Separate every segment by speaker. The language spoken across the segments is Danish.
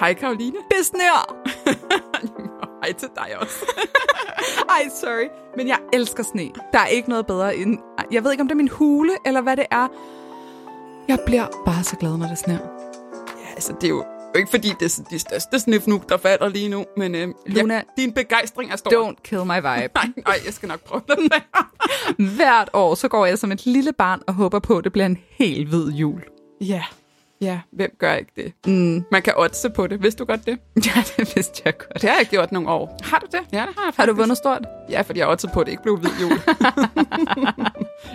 Speaker 1: Hej Karoline.
Speaker 2: Besnør!
Speaker 1: Hej til dig også.
Speaker 2: Ej, sorry. Men jeg elsker sne. Der er ikke noget bedre end... Jeg ved ikke, om det er min hule, eller hvad det er. Jeg bliver bare så glad, når det sner.
Speaker 1: Ja, altså, det er jo ikke fordi, det er de største snifnuk, der falder lige nu, men øh,
Speaker 2: Luna,
Speaker 1: ja, din begejstring er stor.
Speaker 2: Don't kill my vibe.
Speaker 1: Nej, nej, jeg skal nok prøve det.
Speaker 2: Hvert år, så går jeg som et lille barn og håber på, at det bliver en helt hvid jul.
Speaker 1: Ja, ja, hvem gør ikke det?
Speaker 2: Mm.
Speaker 1: Man kan oddse på det. Vidste du godt det?
Speaker 2: Ja, det vidste jeg godt.
Speaker 1: Det har jeg gjort nogle år.
Speaker 2: Har du det?
Speaker 1: Ja, det har jeg faktisk.
Speaker 2: Har du vundet stort?
Speaker 1: Ja, fordi jeg oddset på, at det ikke blev hvid jul.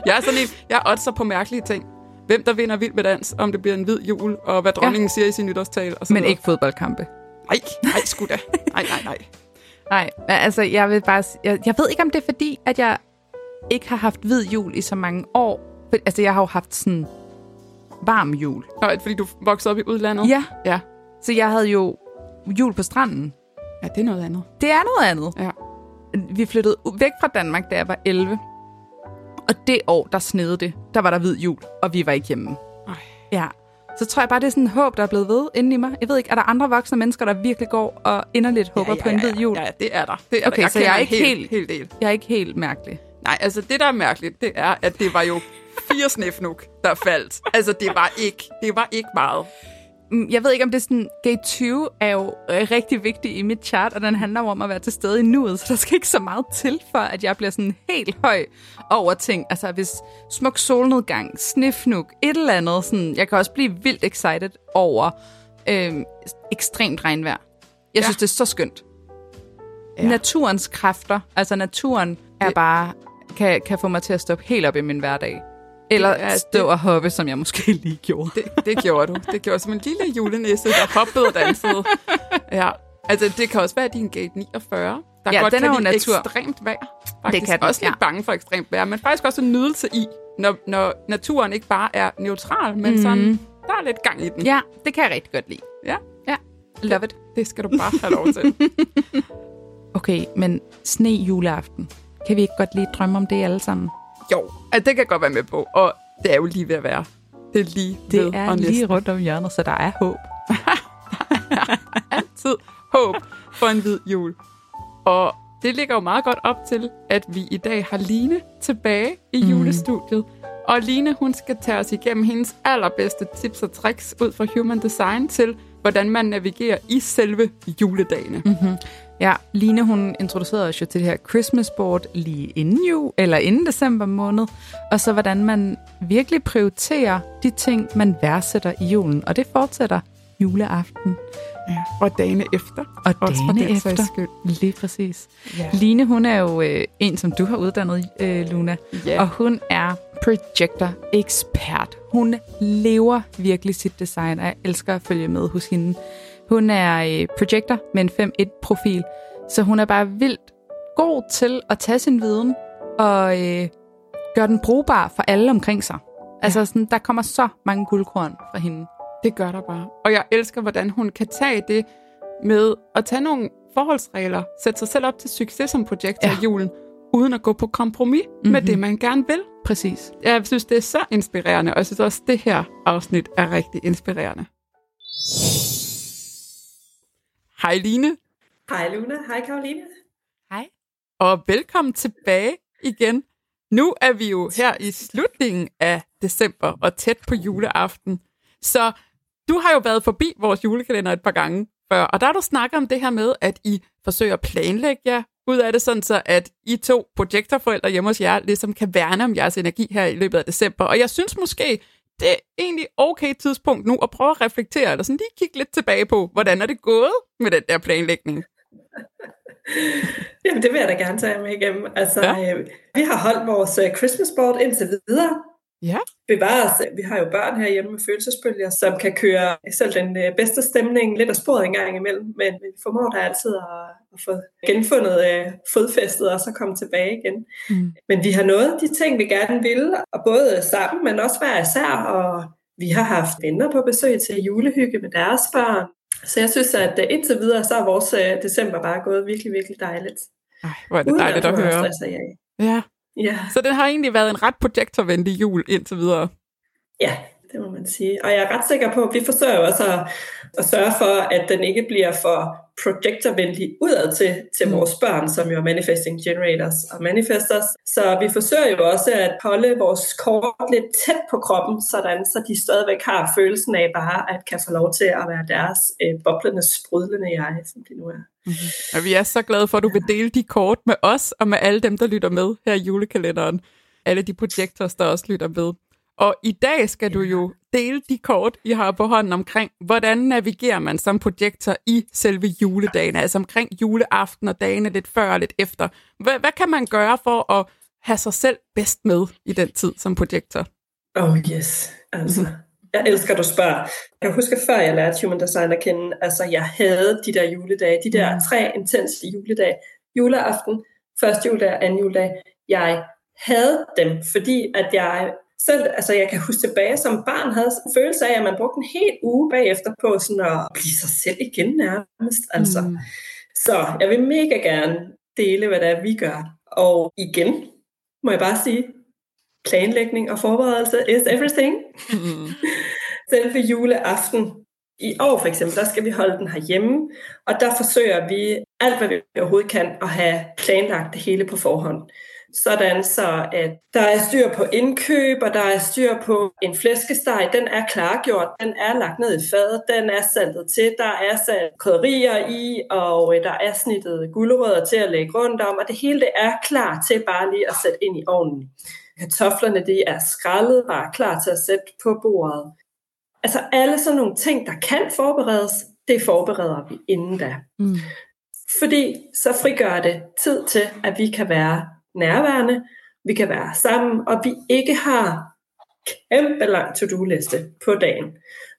Speaker 1: jeg er sådan en, jeg oddser på mærkelige ting. Hvem der vinder vild med dans, om det bliver en hvid jul, og hvad dronningen ja. siger i sin nytårstale. Og så
Speaker 2: Men
Speaker 1: noget.
Speaker 2: ikke fodboldkampe.
Speaker 1: Nej, nej, sgu da. Nej, nej, nej.
Speaker 2: Nej, altså, jeg vil bare... Jeg, jeg ved ikke, om det er fordi, at jeg ikke har haft hvid jul i så mange år. Altså, jeg har jo haft sådan varm jul.
Speaker 1: Nå, fordi du voksede op i udlandet?
Speaker 2: Ja,
Speaker 1: Ja.
Speaker 2: så jeg havde jo jul på stranden.
Speaker 1: Ja, det er noget andet.
Speaker 2: Det er noget andet.
Speaker 1: Ja.
Speaker 2: Vi flyttede væk fra Danmark, da jeg var 11. Og det år, der snede det, der var der hvid jul, og vi var ikke hjemme.
Speaker 1: Ej.
Speaker 2: Ja. Så tror jeg bare, det er sådan en håb, der er blevet ved inde i mig. Jeg ved ikke, er der andre voksne mennesker, der virkelig går og inderligt håber
Speaker 1: ja,
Speaker 2: på en
Speaker 1: ja,
Speaker 2: hvid jul?
Speaker 1: Ja, ja, det er der. Det er
Speaker 2: Okay,
Speaker 1: der.
Speaker 2: så jeg er ikke
Speaker 1: helt,
Speaker 2: helt-
Speaker 1: helt.
Speaker 2: Jeg er ikke helt mærkelig.
Speaker 1: Nej, altså det, der er mærkeligt, det er, at det var jo fire snefnuk, der faldt. Altså, det var ikke, det var ikke meget.
Speaker 2: Mm, Jeg ved ikke, om det er sådan... Gate 20 er jo øh, rigtig vigtig i mit chart, og den handler om at være til stede i nuet, så der skal ikke så meget til, for at jeg bliver sådan helt høj over ting. Altså, hvis smuk solnedgang, snifnuk, et eller andet, sådan... Jeg kan også blive vildt excited over øh, ekstremt regnvejr. Jeg
Speaker 1: Ja.
Speaker 2: synes, det er så skønt.
Speaker 1: Ja.
Speaker 2: Naturens kræfter, altså naturen, er
Speaker 1: Det-
Speaker 2: bare... Kan, kan få mig til at stoppe helt op i min hverdag. Eller
Speaker 1: Det er-
Speaker 2: stå
Speaker 1: det-
Speaker 2: og hoppe, som jeg måske lige gjorde.
Speaker 1: Det, det gjorde du. Det gjorde som en lille julenisse, der hoppede og dansede. Ja. Altså, det kan også være din gate 49. Der
Speaker 2: Ja,
Speaker 1: godt
Speaker 2: den er jo natur.
Speaker 1: ekstremt vejr. Faktisk.
Speaker 2: kan den,
Speaker 1: også lidt
Speaker 2: ja.
Speaker 1: bange for ekstremt vejr, men faktisk også en nydelse i, når, når naturen ikke bare er neutral, men mm. sådan, der er lidt gang i den.
Speaker 2: Ja, det kan jeg rigtig godt lide.
Speaker 1: ja.
Speaker 2: Ja, love it.
Speaker 1: Det skal du bare have lov til.
Speaker 2: Okay, men sne juleaften. Kan vi ikke godt lige drømme om det alle sammen?
Speaker 1: Jo, altså, det kan godt være med på. Og det er jo lige ved at være. Det er lige
Speaker 2: Det er
Speaker 1: og
Speaker 2: lige
Speaker 1: næsten
Speaker 2: rundt om hjørnet, så der er håb.
Speaker 1: altid håb for en hvid jul. Og det ligger jo meget godt op til, at vi i dag har Line tilbage i
Speaker 2: Mm.
Speaker 1: julestudiet. Og Line, hun skal tage os igennem hendes allerbedste tips og tricks ud fra Human Design til, hvordan man navigerer i selve juledagene. Mm.
Speaker 2: Ja, Line hun introducerede os jo til det her Christmas board lige inden jul, eller inden december måned, og så hvordan man virkelig prioriterer de ting, man værdsætter i julen, og det fortsætter juleaften
Speaker 1: Ja. Og dagene efter.
Speaker 2: og
Speaker 1: Også
Speaker 2: dagene
Speaker 1: sags
Speaker 2: efter.
Speaker 1: skyld.
Speaker 2: Lige præcis.
Speaker 1: Ja.
Speaker 2: Line, hun er jo øh, en, som du har uddannet, øh, Luna.
Speaker 1: Ja.
Speaker 2: Og hun er projector-ekspert. Hun lever virkelig sit design, og jeg elsker at følge med hos hende. Hun er øh, projector med en 5-1-profil, så hun er bare vildt god til at tage sin viden og øh, gøre den brugbar for alle omkring sig. Altså, sådan, der kommer så mange guldkorn fra hende.
Speaker 1: Det gør der bare. Og jeg elsker, hvordan hun kan tage det med at tage nogle forholdsregler, sætte sig selv op til succes som projektor ja.
Speaker 2: Ja.
Speaker 1: i julen, uden at gå på kompromis mm-hmm. med det, man gerne vil.
Speaker 2: Præcis.
Speaker 1: Jeg synes, det er så inspirerende, og jeg synes også, det her afsnit er rigtig inspirerende. Hej Line,
Speaker 3: Hej Luna, hej Karoline.
Speaker 2: Hej.
Speaker 1: og velkommen tilbage igen. Nu er vi jo her i slutningen af december og tæt på juleaften. Så du har jo været forbi vores julekalender et par gange før, og der har du snakket om det her med, at I forsøger at planlægge jer ud af det, sådan så at I to projektorforældre hjemme hos jer ligesom kan værne om jeres energi her i løbet af december. Og jeg synes måske, det er egentlig okay tidspunkt nu at prøve at reflektere, eller sådan lige kigge lidt tilbage på, hvordan er det gået med den der planlægning?
Speaker 3: Jamen, det vil jeg da gerne tage med igennem. Altså,
Speaker 1: Ja.
Speaker 3: ja. øh, vi har holdt vores øh, Christmas board indtil videre.
Speaker 1: Ja.
Speaker 3: Bevares, vi har jo børn herhjemme med følelsesbølger, som kan køre selv den øh, bedste stemning lidt af sporet en gang imellem, men vi formår da altid at, at få genfundet øh, fodfæstet og så komme tilbage igen.
Speaker 1: Mm.
Speaker 3: Men vi har nået de ting, vi gerne vil, og både sammen, men også hver især, og vi har haft venner på besøg til julehygge med deres børn. Så jeg synes, at øh, indtil videre, så er vores december bare gået virkelig, virkelig dejligt.
Speaker 1: Ej, hvor er det
Speaker 3: Uden
Speaker 1: dejligt at
Speaker 3: få
Speaker 1: høre. Ja.
Speaker 3: Ja,
Speaker 1: Så den har egentlig været en ret projektorvenlig jul indtil videre.
Speaker 3: ja, det må man sige. Og jeg er ret sikker på, at vi forsøger også at, at sørge for, at den ikke bliver for projectorvenlig udad til, til mm. vores børn, som jo er manifesting generators og manifestors. Så vi forsøger jo også at holde vores kort lidt tæt på kroppen, sådan så de stadigvæk har følelsen af bare at kan få lov til at være deres øh, boblende, sprudlende jeg, som de nu er.
Speaker 1: Mm-hmm. Og vi er så glade for, at du vil dele de kort med os og med alle dem, der lytter med her i julekalenderen. Alle de projektors, der også lytter med. Og i dag skal du jo dele de kort, I har på hånden omkring, hvordan navigerer man som projektor i selve juledagen, altså omkring juleaften og dagene lidt før og lidt efter. Hvad, hvad kan man gøre for at have sig selv bedst med i den tid som projektor?
Speaker 3: Oh yes, altså. Jeg elsker, at du spørger. Jeg husker, før jeg lærte Human Design at kende, altså jeg havde de der juledage, de der mm. tre intense juledage. Juleaften, første juledag, anden juledag. Jeg havde dem, fordi at jeg selv, altså jeg kan huske tilbage som barn, havde en følelse af, at man brugte en hel uge bagefter på sådan at blive sig selv igen nærmest. Altså. Mm. Så jeg vil mega gerne dele, hvad det er, vi gør. Og igen, må jeg bare sige, planlægning og forberedelse is everything. Mm. Selve juleaften i år for eksempel, der skal vi holde den herhjemme, og der forsøger vi alt, hvad vi overhovedet kan, at have planlagt det hele på forhånd sådan så at der er styr på indkøb, og der er styr på en flæskesteg, den er klargjort, den er lagt ned i fadet, den er saltet til, der er sat krydderier i, og øh, der er snittet gulerødder til at lægge rundt om, og det hele det er klar til bare lige at sætte ind i ovnen. Kartoflerne de er skrællet, bare klar til at sætte på bordet. Altså alle sådan nogle ting, der kan forberedes, det forbereder vi inden da. Mm. Fordi så frigør det tid til, at vi kan være nærværende, vi kan være sammen, og vi ikke har kæmpe lang to-do-liste på dagen.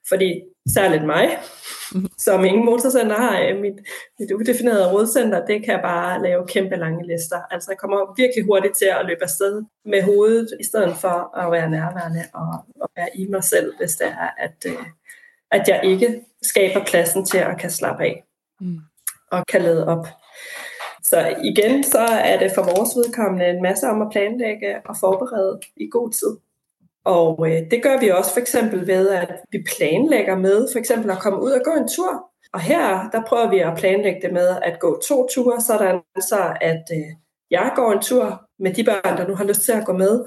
Speaker 3: Fordi særligt mig, som ingen motorcenter har, mit, mit udefinerede rådcenter, det kan bare lave kæmpe lange lister. Altså jeg kommer virkelig hurtigt til at løbe afsted med hovedet, i stedet for at være nærværende og, og være i mig selv, hvis det er, at, øh, at jeg ikke skaber pladsen til at kan slappe af mm. og kan lade op. Så igen, så er det for vores vedkommende en masse om at planlægge og forberede i god tid. Og øh, det gør vi også for eksempel ved, at vi planlægger med for eksempel at komme ud og gå en tur. Og her, der prøver vi at planlægge det med at gå to ture, sådan så at øh, jeg går en tur med de børn, der nu har lyst til at gå med,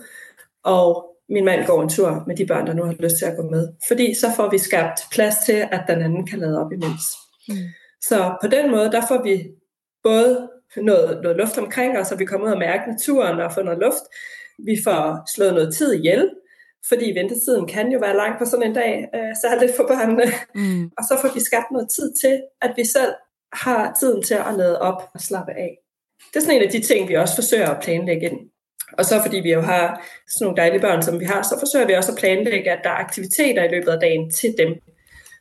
Speaker 3: og min mand går en tur med de børn, der nu har lyst til at gå med. Fordi så får vi skabt plads til, at den anden kan lade op imens. Mm. Så på den måde, der får vi både noget, noget luft omkring os, og vi kommer ud og mærke naturen og få noget luft. Vi får slået noget tid ihjel, fordi ventetiden kan jo være lang på sådan en dag, øh, særligt for børnene. Mm. Og så får vi skabt noget tid til, at vi selv har tiden til at lade op og slappe af. Det er sådan en af de ting, vi også forsøger at planlægge ind. Og så fordi vi jo har sådan nogle dejlige børn, som vi har, så forsøger vi også at planlægge, at der er aktiviteter i løbet af dagen til dem.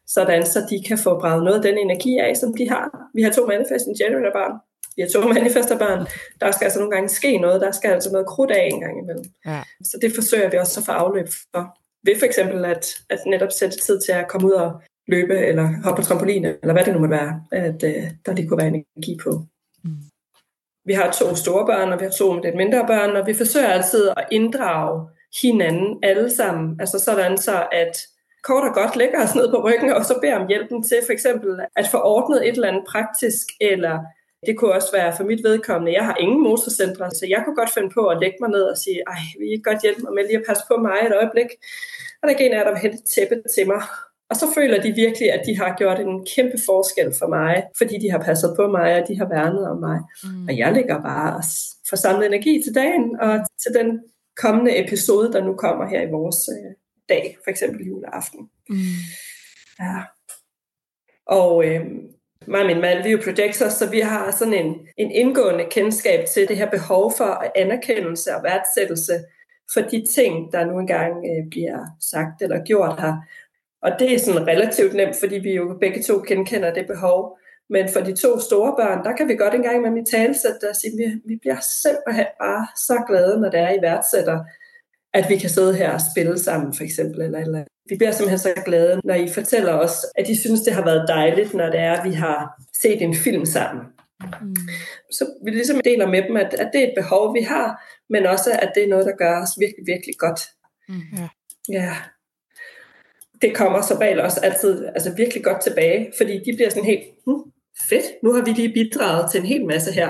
Speaker 3: Sådan så de kan få braget noget af den energi af, som de har. Vi har to manifesting generator børn, vi har to manifesterbørn, der skal altså nogle gange ske noget, der skal altså noget krudt af en gang imellem. Ja. Så det forsøger vi også at få afløb for. Ved for eksempel at, at netop sætte tid til at komme ud og løbe, eller hoppe på trampolin, eller hvad det nu måtte være, at uh, der lige kunne være energi på. Mm. Vi har to store børn, og vi har to lidt mindre børn, og vi forsøger altid at inddrage hinanden alle sammen. Altså sådan så, at kort og godt lægger os ned på ryggen, og så beder om hjælpen til for eksempel at få ordnet et eller andet praktisk, eller det kunne også være for mit vedkommende. Jeg har ingen motorcentre, så jeg kunne godt finde på at lægge mig ned og sige, ej, vil I godt hjælpe mig med lige at passe på mig et øjeblik? Og der er en af der vil hente tæppe til mig. Og så føler de virkelig, at de har gjort en kæmpe forskel for mig, fordi de har passet på mig, og de har værnet om mig. Mm. Og jeg ligger bare og får samlet energi til dagen, og til den kommende episode, der nu kommer her i vores øh, dag, for eksempel juleaften. Mm. Ja. Og øh, mig og min mand, vi er jo projectors, så vi har sådan en, en indgående kendskab til det her behov for anerkendelse og værdsættelse for de ting, der nu engang øh, bliver sagt eller gjort her. Og det er sådan relativt nemt, fordi vi jo begge to genkender det behov. Men for de to store børn, der kan vi godt engang med mit talesæt der sige, at vi, vi bliver simpelthen bare så glade, når det er i værdsætter, at vi kan sidde her og spille sammen, for eksempel, eller, eller vi bliver simpelthen så glade, når I fortæller os, at I synes, det har været dejligt, når det er, at vi har set en film sammen. Mm. Så vi ligesom deler med dem, at, at det er et behov, vi har, men også, at det er noget, der gør os virkelig, virkelig godt. Mm. Ja. ja. det kommer som regel også altid altså virkelig godt tilbage, fordi de bliver sådan helt, hm, fedt, nu har vi lige bidraget til en hel masse her.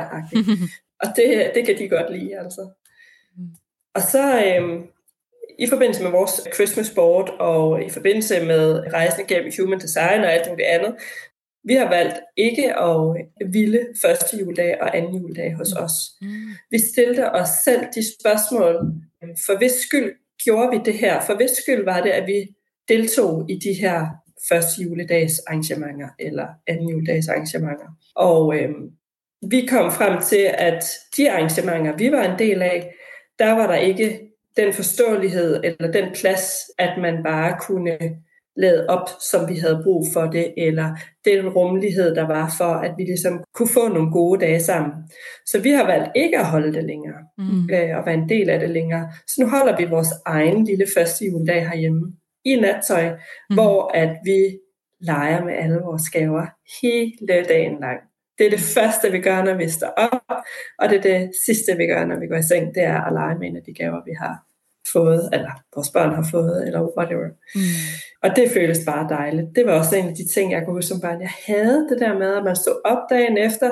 Speaker 3: og det, det kan de godt lide, altså. Og så øhm, i forbindelse med vores Christmas board og i forbindelse med rejsen gennem human design og alt det andet, vi har valgt ikke at ville første juledag og anden juledag hos os. Mm. Vi stillede os selv de spørgsmål, for hvis skyld gjorde vi det her? For hvis skyld var det, at vi deltog i de her første juledags arrangementer eller anden juledags arrangementer. Og øh, vi kom frem til, at de arrangementer, vi var en del af, der var der ikke den forståelighed eller den plads, at man bare kunne lade op, som vi havde brug for det, eller den rummelighed, der var for, at vi ligesom kunne få nogle gode dage sammen. Så vi har valgt ikke at holde det længere, mm. øh, og være en del af det længere. Så nu holder vi vores egen lille første juledag herhjemme i nattøj, mm. hvor at vi leger med alle vores gaver hele dagen lang. Det er det første, vi gør, når vi står op, og det er det sidste, vi gør, når vi går i seng, det er at lege med en af de gaver, vi har fået, eller vores børn har fået, eller whatever. Mm. Og det føles bare dejligt. Det var også en af de ting, jeg kunne huske som barn. Jeg havde det der med, at man stod op dagen efter.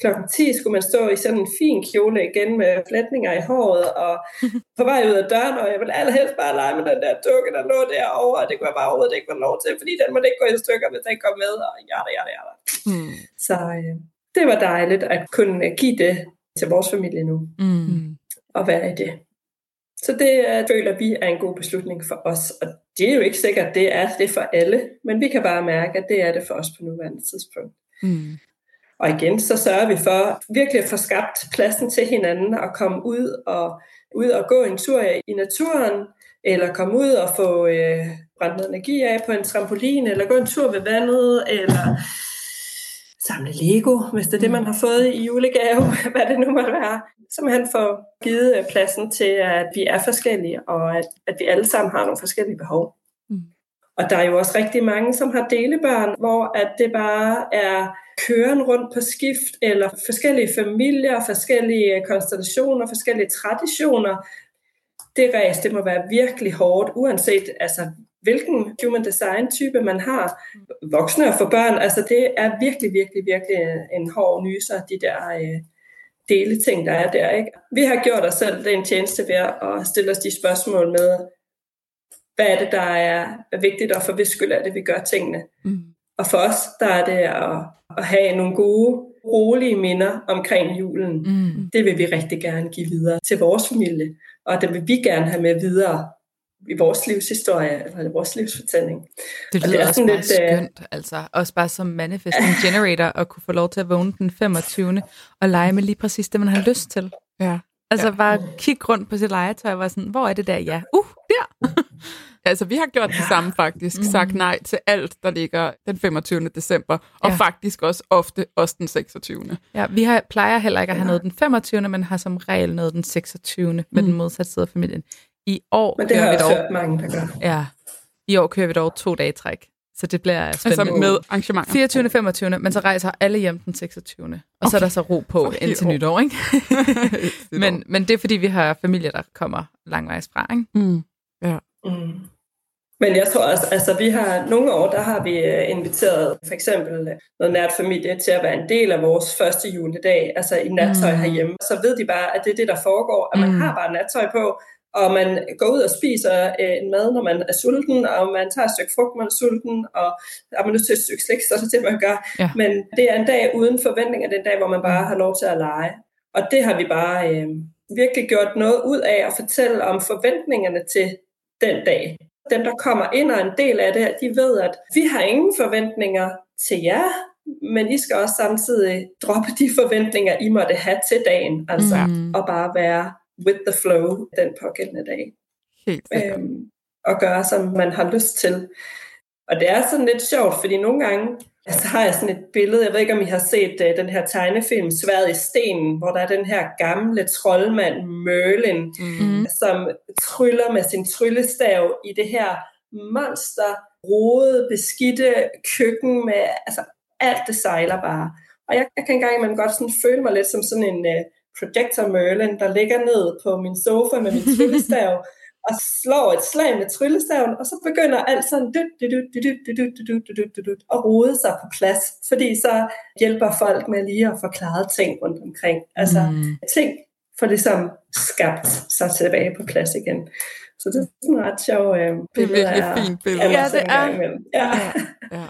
Speaker 3: Klokken 10 skulle man stå i sådan en fin kjole igen med flætninger i håret, og på vej ud af døren, og jeg ville allerhelst bare lege med den der dukke, der lå derovre, og det kunne jeg bare overhovedet ikke få lov til, fordi den måtte ikke gå i stykker, hvis den kom med, og ja, ja, ja. Mm. Så øh, det var dejligt at kunne give det til vores familie nu, mm. og være i det. Så det uh, føler vi er en god beslutning for os, og det er jo ikke sikkert, at det er det for alle, men vi kan bare mærke, at det er det for os på nuværende tidspunkt. Mm. Og igen, så sørger vi for virkelig at få skabt pladsen til hinanden og komme ud og, ud og gå en tur i naturen, eller komme ud og få øh, brændt noget energi af på en trampolin, eller gå en tur ved vandet, eller samle Lego, hvis det er det, man har fået i julegave, hvad det nu må være. Simpelthen få givet øh, pladsen til, at vi er forskellige, og at, at vi alle sammen har nogle forskellige behov. Mm. Og der er jo også rigtig mange, som har delebørn, hvor at det bare er køren rundt på skift, eller forskellige familier, forskellige konstellationer, forskellige traditioner. Det ræs, det må være virkelig hårdt, uanset altså, hvilken human design type man har. Voksne og for børn, altså det er virkelig, virkelig, virkelig en hård nyser, de der øh, dele ting, der er der. Ikke? Vi har gjort os selv den tjeneste ved at stille os de spørgsmål med, hvad er det, der er vigtigt, og for hvis skyld er det, vi gør tingene. Mm. Og for os, der er det at, at have nogle gode, rolige minder omkring julen. Mm. Det vil vi rigtig gerne give videre til vores familie, og det vil vi gerne have med videre i vores livshistorie, eller vores livsfortælling.
Speaker 2: Det lyder det er også bare lidt, øh, skønt, altså. Også bare som manifesting generator, at kunne få lov til at vågne den 25. og lege med lige præcis det, man har lyst til. Ja. Altså ja. bare kigge rundt på sit legetøj og være sådan, hvor er det der? Ja, uh, der!
Speaker 1: altså, vi har gjort det samme faktisk. Mm. Sagt nej til alt, der ligger den 25. december. Og ja. faktisk også ofte også den 26.
Speaker 2: Ja, vi har, plejer heller ikke at have noget den 25. men har som regel noget den 26. med mm. den modsatte side af familien. I år
Speaker 3: Men det har jeg dog, hørt mange, der gør.
Speaker 2: Ja. I år kører vi dog to dage træk. Så det bliver spændende.
Speaker 1: Altså med arrangementer?
Speaker 2: 24. 25. Men så rejser alle hjem den 26. Og okay. så er der så ro på okay, indtil nytår, ikke? men, men det er fordi, vi har familie, der kommer langvejs fra, ikke? Mm.
Speaker 3: Ja. Mm. Men jeg tror også, altså vi har nogle år, der har vi øh, inviteret for eksempel øh, noget nært familie til at være en del af vores første juledag, altså i nattøj mm. herhjemme. Så ved de bare, at det er det, der foregår, at man mm. har bare nattøj på, og man går ud og spiser øh, en mad, når man er sulten, og man tager et stykke frugt, når man er sulten, og er man nødt til et stykke slik, så er det det, man gør. Ja. Men det er en dag uden forventninger, det er en dag, hvor man bare har lov til at lege. Og det har vi bare øh, virkelig gjort noget ud af at fortælle om forventningerne til den dag. Dem, der kommer ind og er en del af det, de ved, at vi har ingen forventninger til jer, men I skal også samtidig droppe de forventninger, I måtte have til dagen, altså, mm. og bare være with the flow den pågældende dag. Helt øhm, og gøre, som man har lyst til. Og det er sådan lidt sjovt, fordi nogle gange altså, har jeg sådan et billede, jeg ved ikke, om I har set uh, den her tegnefilm, Sværet i stenen, hvor der er den her gamle troldmand Merlin, mm. som tryller med sin tryllestav i det her monster, rode, beskidte køkken med, altså alt det sejler bare. Og jeg, jeg kan engang man godt sådan føle mig lidt som sådan en uh, Projector Merlin, der ligger ned på min sofa med min tryllestav, og slår et slag med tryllestaven, og så begynder alt sådan dyt, dyt, dyt, dyt, dyt, dyt, dyt, dyt, at rode sig på plads, fordi så hjælper folk med lige at forklare ting rundt omkring. Altså mm. ting får ligesom skabt sig tilbage på plads igen. Så det er sådan en ret sjov øh,
Speaker 1: billede. Det er virkelig fint billede.
Speaker 3: Ja, det er. Ja. Ja.
Speaker 1: ja.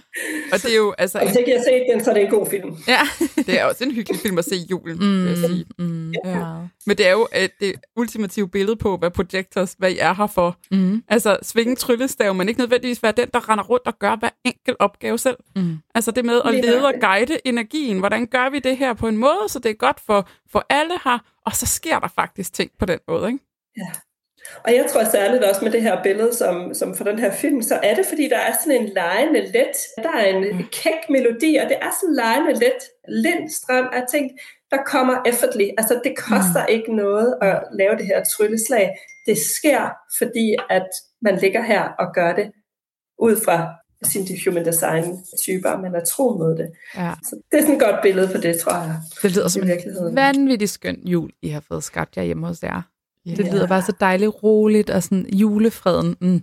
Speaker 1: Og det er jo, altså...
Speaker 3: Og hvis ikke jeg har set den, så er det en god film.
Speaker 1: Ja, det er også en hyggelig film at se i julen, mm, vil jeg sige. Mm, ja. Men det er jo et, det ultimative billede på, hvad Projectors, hvad I er her for. Mm. Altså, svinge tryllestav, men ikke nødvendigvis være den, der render rundt og gør hver enkelt opgave selv. Mm. Altså det med at lede og guide energien. Hvordan gør vi det her på en måde, så det er godt for, for alle her, og så sker der faktisk ting på den måde, ikke?
Speaker 3: Ja. Og jeg tror særligt også med det her billede, som, som for den her film, så er det, fordi der er sådan en lejende let, der er en mm. kæk melodi, og det er sådan en lejende let, lindstrøm af ting, der kommer effortly. Altså det koster mm. ikke noget at lave det her trylleslag. Det sker, fordi at man ligger her og gør det ud fra sin human design typer, man er tro mod det. Ja. Så det er sådan et godt billede på det, tror jeg.
Speaker 2: Det lyder som en vanvittig skøn jul, I har fået skabt jer hjemme hos jer. Yeah. Det lyder bare så dejligt roligt, og sådan julefreden, mm,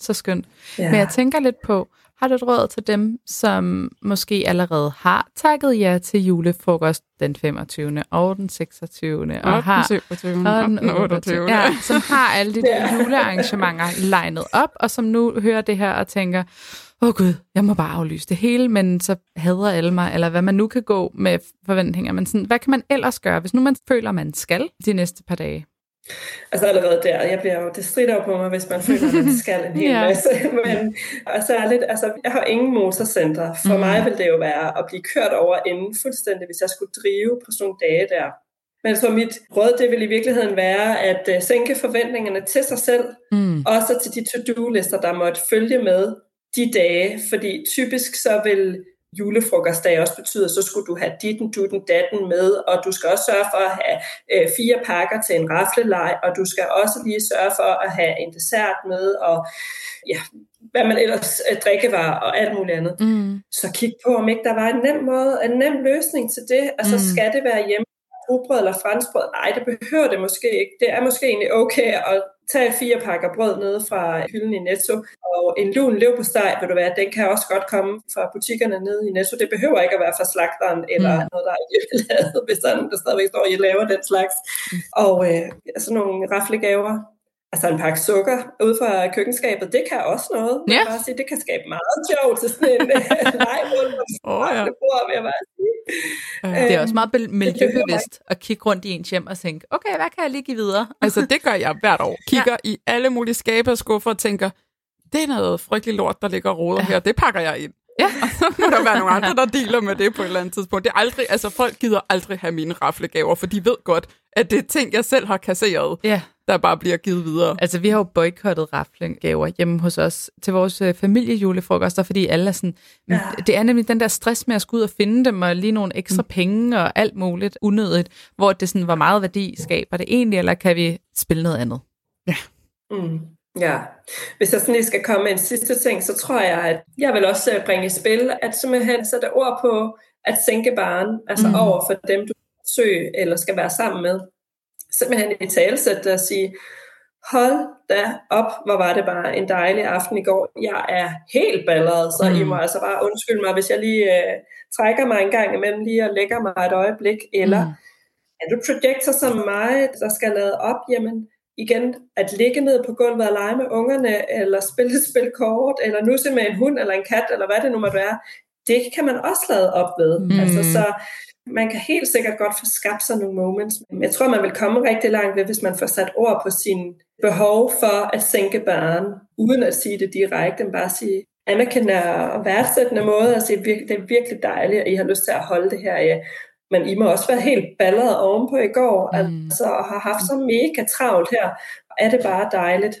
Speaker 2: så skønt. Yeah. Men jeg tænker lidt på, har du et råd til dem, som måske allerede har takket jer til julefrokost den 25. og den 26. og,
Speaker 1: og har, den 27.
Speaker 2: og den 28. Ja, som har alle de der julearrangementer legnet op, og som nu hører det her og tænker, åh oh gud, jeg må bare aflyse det hele, men så hader alle mig, eller hvad man nu kan gå med forventninger. Men sådan, hvad kan man ellers gøre, hvis nu man føler, man skal de næste par dage?
Speaker 3: Altså allerede der, jeg bliver jo, det strider på mig, hvis man føler, at man skal en hel ja. masse. Men og særligt, altså, jeg har ingen motorcenter. For mm. mig vil det jo være at blive kørt over inden fuldstændig, hvis jeg skulle drive på sådan nogle dage der. Men så mit råd, det vil i virkeligheden være at uh, sænke forventningerne til sig selv, mm. også til de to-do-lister, der måtte følge med de dage, fordi typisk så vil julefrokostdag også betyder, så skulle du have ditten, dutten, datten med, og du skal også sørge for at have øh, fire pakker til en rafleleg, og du skal også lige sørge for at have en dessert med, og ja, hvad man ellers øh, drikkevarer og alt muligt andet. Mm. Så kig på, om ikke der var en nem måde, en nem løsning til det. Altså mm. skal det være hjemme rugbrød eller franskbrød? Nej, det behøver det måske ikke. Det er måske egentlig okay at tage fire pakker brød nede fra hylden i Netto, og en lun steg, vil du være, den kan også godt komme fra butikkerne nede i Netto. Det behøver ikke at være fra slagteren, eller mm. noget, der er hjemmelavet, hvis der er nogen, der stadigvæk står, I laver den slags. Mm. Og øh, sådan nogle raflegaver, Altså en pakke sukker ud fra køkkenskabet, det kan også noget. Ja. Bare sige, det kan skabe meget sjov til sådan en leg rundt oh, ja. bord, vil jeg bare sige.
Speaker 2: Ja. Det er også meget miljøbevidst at kigge rundt i en hjem og tænke, okay, hvad kan jeg lige give videre?
Speaker 1: Altså det gør jeg hvert år. Kigger ja. i alle mulige skabe og skuffer og tænker, det er noget frygteligt lort, der ligger og roder ja. her, det pakker jeg ind. Ja. Og så må der være nogle andre, der dealer med det på et eller andet tidspunkt. Det er aldrig, altså folk gider aldrig have mine raflegaver, for de ved godt, at det er ting, jeg selv har kasseret. Ja der bare bliver givet videre.
Speaker 2: Altså, vi har jo boykottet raflegaver hjemme hos os til vores øh, familiejulefrokoster, fordi alle er sådan... Ja. Det er nemlig den der stress med at skulle ud og finde dem, og lige nogle ekstra mm. penge og alt muligt unødigt, hvor det sådan, hvor meget værdi skaber det egentlig, eller kan vi spille noget andet?
Speaker 1: Ja.
Speaker 3: Mm. Ja, hvis jeg sådan lige skal komme med en sidste ting, så tror jeg, at jeg vil også øh, bringe i spil, at simpelthen sætte ord på at sænke barn, altså mm. over for dem, du søger eller skal være sammen med simpelthen i talesæt og sige, hold da op, hvor var det bare en dejlig aften i går. Jeg er helt balleret, så mm. I må altså bare undskylde mig, hvis jeg lige øh, trækker mig en gang imellem lige og lægger mig et øjeblik, eller mm. er du projektor som mig, der skal lade op, jamen igen, at ligge ned på gulvet og lege med ungerne, eller spille et spil kort, eller nusse med en hund eller en kat, eller hvad det nu måtte være, det kan man også lade op ved. Mm. Altså, så man kan helt sikkert godt få skabt sig nogle moments, men jeg tror, man vil komme rigtig langt ved, hvis man får sat ord på sin behov for at sænke barn, uden at sige det direkte, men bare sige anerkende og værdsættende måde, og sige, det er virkelig dejligt, at I har lyst til at holde det her af. Men I må også være helt balleret ovenpå i går, mm. altså, og har haft så mega travlt her. Og er det bare dejligt.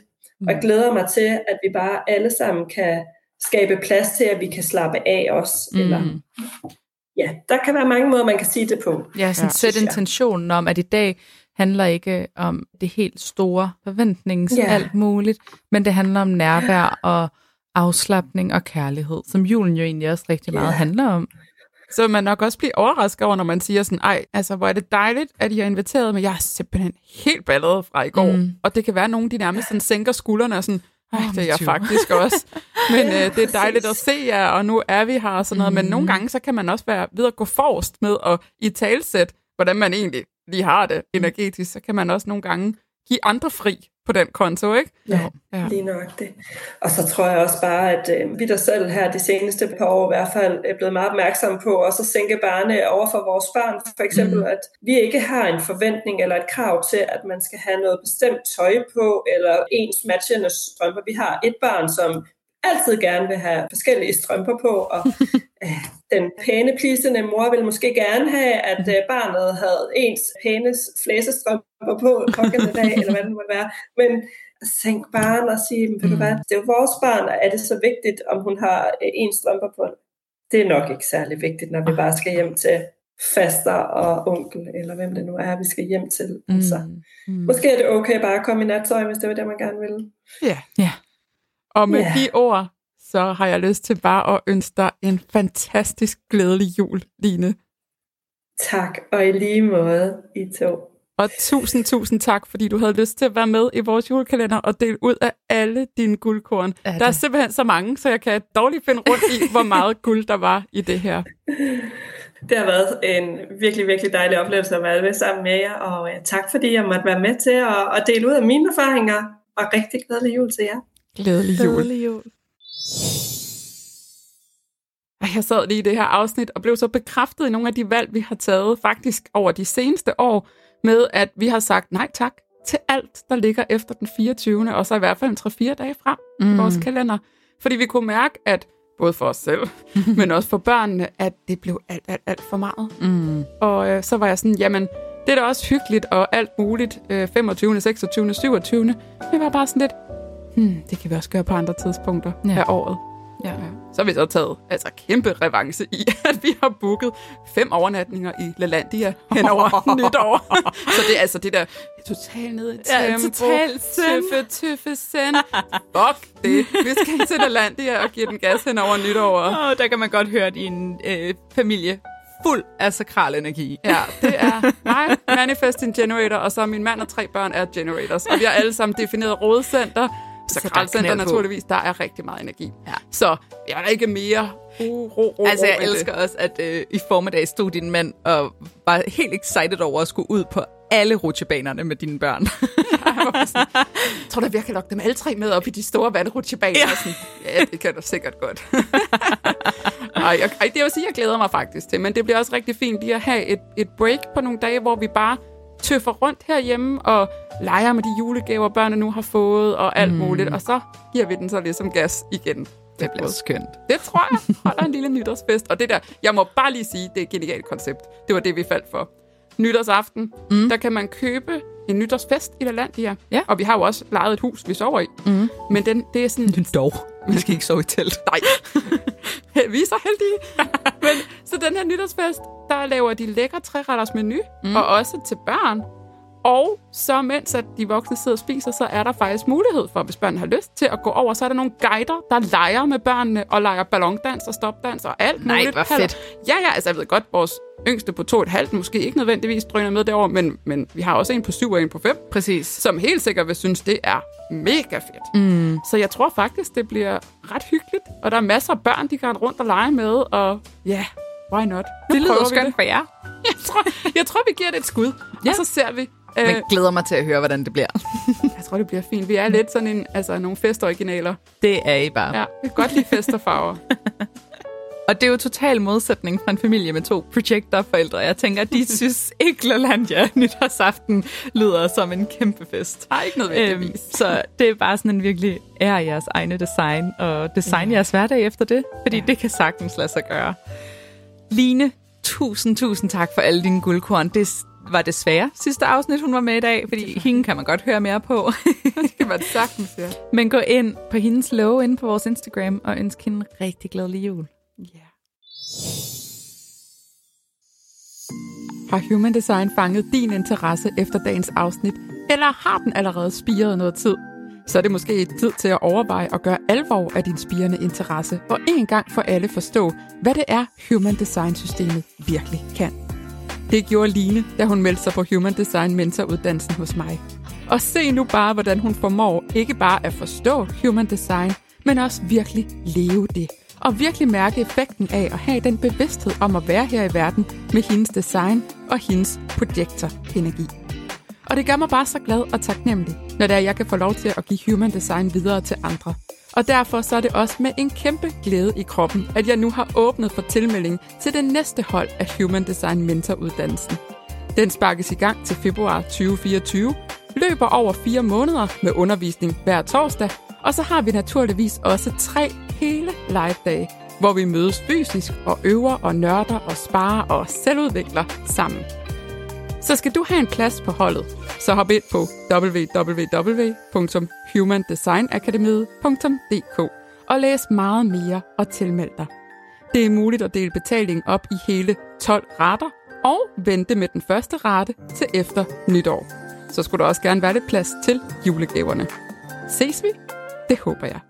Speaker 3: Og jeg glæder mig til, at vi bare alle sammen kan skabe plads til, at vi kan slappe af os. Mm. Eller ja, der kan være mange måder, man kan sige det på.
Speaker 2: Ja, sådan ja, sæt intentionen om, at i dag handler ikke om det helt store forventnings ja. alt muligt, men det handler om nærvær og afslappning og kærlighed, som julen jo egentlig også rigtig meget ja. handler om.
Speaker 1: Så man nok også blive overrasket over, når man siger sådan, ej, altså, hvor er det dejligt, at I har inviteret, men jeg er simpelthen helt ballet fra i går. Mm. Og det kan være, at nogen de nærmest sådan sænker skuldrene og sådan, ej, det er jeg faktisk også. Men øh, det er dejligt at se jer, og nu er vi her og sådan noget. Men nogle gange, så kan man også være ved at gå forrest med at i talsæt, hvordan man egentlig lige har det energetisk. Så kan man også nogle gange give andre fri på den konto, ikke?
Speaker 3: Ja, ja. lige nok det. Og så tror jeg også bare, at øh, vi der selv her de seneste par år i hvert fald er blevet meget opmærksomme på også at sænke barne over for vores børn. For eksempel, mm. at vi ikke har en forventning eller et krav til, at man skal have noget bestemt tøj på, eller ens matchende strømper. Vi har et barn, som altid gerne vil have forskellige strømper på, og øh, den pæne, plisende mor vil måske gerne have, at øh, barnet havde ens pæne flæsestrømper på pågældende dag, eller hvad det måtte være. Men sænk barn og sige, ved du hvad, det er jo vores barn, og er det så vigtigt, om hun har øh, en strømper på? Det er nok ikke særlig vigtigt, når vi bare skal hjem til faster og onkel, eller hvem det nu er, vi skal hjem til. Mm. Altså, mm. Måske er det okay bare at komme i nattøj, hvis det var det, man gerne vil.
Speaker 1: Ja, yeah. ja. Yeah. Og med yeah. de ord, så har jeg lyst til bare at ønske dig en fantastisk glædelig jul, Line.
Speaker 3: Tak, og i lige måde, I to.
Speaker 1: Og tusind, tusind tak, fordi du havde lyst til at være med i vores julekalender og dele ud af alle dine guldkorn. Er der er simpelthen så mange, så jeg kan dårligt finde rundt i, hvor meget guld der var i det her.
Speaker 3: Det har været en virkelig, virkelig dejlig oplevelse at være med sammen med jer, og tak fordi jeg måtte være med til at, at dele ud af mine erfaringer, og rigtig glædelig jul til jer.
Speaker 1: Glædelig jul. Glædelig jul. Jeg sad lige i det her afsnit og blev så bekræftet i nogle af de valg, vi har taget faktisk over de seneste år, med at vi har sagt nej tak til alt, der ligger efter den 24. og så i hvert fald en 3-4 dage frem mm. i vores kalender. Fordi vi kunne mærke, at både for os selv, men også for børnene, at det blev alt, alt, alt for meget. Mm. Og øh, så var jeg sådan, jamen, det er da også hyggeligt og alt muligt, øh, 25., 26., 27. Det var bare sådan lidt, hmm, det kan vi også gøre på andre tidspunkter ja. af året. Ja. ja. Så har vi så taget altså kæmpe revanche i, at vi har booket fem overnatninger i LaLandia hen over nytår. så det er altså det der totalt ned i tempo. Ja, totalt tøffe, tøffe send. Fuck det. Vi skal til LaLandia og give den gas hen over nytår.
Speaker 2: Oh, der kan man godt høre din øh, familie fuld af sakral energi.
Speaker 1: Ja, det er mig, Manifesting Generator, og så min mand og tre børn er generators. Og vi har alle sammen defineret rådcenter, Sakralcenter naturligvis, der er rigtig meget energi. Ja. Så jeg er ikke mere ro, ro, ro,
Speaker 2: Altså, jeg elsker det. også, at øh, i formiddag stod din mand og var helt excited over at skulle ud på alle rutsjebanerne med dine børn.
Speaker 1: jeg tror da, vi kan lokke dem alle tre med op i de store vandrutsjebaner. Ja. Sådan, ja, det kan du sikkert godt. ej, jeg, ej, det vil sige, jeg glæder mig faktisk til, men det bliver også rigtig fint lige at have et, et break på nogle dage, hvor vi bare tøffer rundt herhjemme og leger med de julegaver, børnene nu har fået og alt mm. muligt. Og så giver vi den så ligesom gas igen.
Speaker 2: Det bliver skønt.
Speaker 1: Det tror jeg. Holder en lille nytårsfest. Og det der, jeg må bare lige sige, det er et genialt koncept. Det var det, vi faldt for. Nytårsaften, mm. der kan man købe en nytårsfest i Lalandia. Ja. Og vi har jo også lejet et hus, vi sover i. Mm. Men den, det er sådan...
Speaker 2: Dog. Vi skal ikke sove i telt.
Speaker 1: Nej. vi er så heldige. Men, så den her nytårsfest, der laver de lækre træretters menu, mm. og også til børn. Og så mens at de voksne sidder og spiser, så er der faktisk mulighed for, hvis børnene har lyst til at gå over, så er der nogle guider, der leger med børnene og leger ballondans og stopdans og alt
Speaker 2: Nej,
Speaker 1: muligt.
Speaker 2: Nej, hvor fedt.
Speaker 1: Ja, ja, altså jeg ved godt, vores yngste på to et halvt måske ikke nødvendigvis drøner med derovre, men, men vi har også en på syv og en på fem.
Speaker 2: Præcis.
Speaker 1: Som helt sikkert vil synes, det er mega fedt. Mm. Så jeg tror faktisk, det bliver ret hyggeligt, og der er masser af børn, de kan rundt og lege med, og ja, yeah, why not?
Speaker 2: Nu det lyder skønt for jer.
Speaker 1: Jeg tror, jeg tror, vi giver det et skud, ja. og så ser vi,
Speaker 2: men øh, glæder mig til at høre, hvordan det bliver.
Speaker 1: jeg tror, det bliver fint. Vi er lidt sådan en, altså, nogle festoriginaler.
Speaker 2: Det er I bare.
Speaker 1: Ja, vi kan godt lide fest og farver.
Speaker 2: Og det er jo total modsætning fra en familie med to projektorforældre. Jeg tænker, de synes ikke, Lalandia nytårsaften lyder som en kæmpe fest.
Speaker 1: Nej, ikke nødvendigvis. Øhm,
Speaker 2: så det er bare sådan en virkelig ære jeres egne design, og design ja. jeres hverdag efter det, fordi ja. det kan sagtens lade sig gøre. Line, tusind, tusind tak for alle dine guldkorn. Det, var desværre sidste afsnit, hun var med i dag, fordi hende kan man godt høre mere på.
Speaker 1: det kan man sagtens, ja.
Speaker 2: Men gå ind på hendes love inde på vores Instagram og ønsk hende rigtig glædelig jul. Ja. Yeah.
Speaker 1: Har Human Design fanget din interesse efter dagens afsnit, eller har den allerede spiret noget tid? så er det måske tid til at overveje at gøre alvor af din spirende interesse, og en gang for alle forstå, hvad det er, Human Design-systemet virkelig kan. Det gjorde Line, da hun meldte sig på Human Design Mentoruddannelsen hos mig. Og se nu bare, hvordan hun formår ikke bare at forstå Human Design, men også virkelig leve det. Og virkelig mærke effekten af at have den bevidsthed om at være her i verden med hendes design og hendes projektor-energi. Og det gør mig bare så glad og taknemmelig, når det er, jeg kan få lov til at give human design videre til andre. Og derfor så er det også med en kæmpe glæde i kroppen, at jeg nu har åbnet for tilmelding til det næste hold af Human Design Mentoruddannelsen. Den sparkes i gang til februar 2024, løber over fire måneder med undervisning hver torsdag, og så har vi naturligvis også tre hele live-dage, hvor vi mødes fysisk og øver og nørder og sparer og selvudvikler sammen. Så skal du have en plads på holdet, så hop ind på www.humandesignakademiet.dk og læs meget mere og tilmeld dig. Det er muligt at dele betalingen op i hele 12 rater og vente med den første rate til efter nytår. Så skulle der også gerne være lidt plads til julegaverne. Ses vi? Det håber jeg.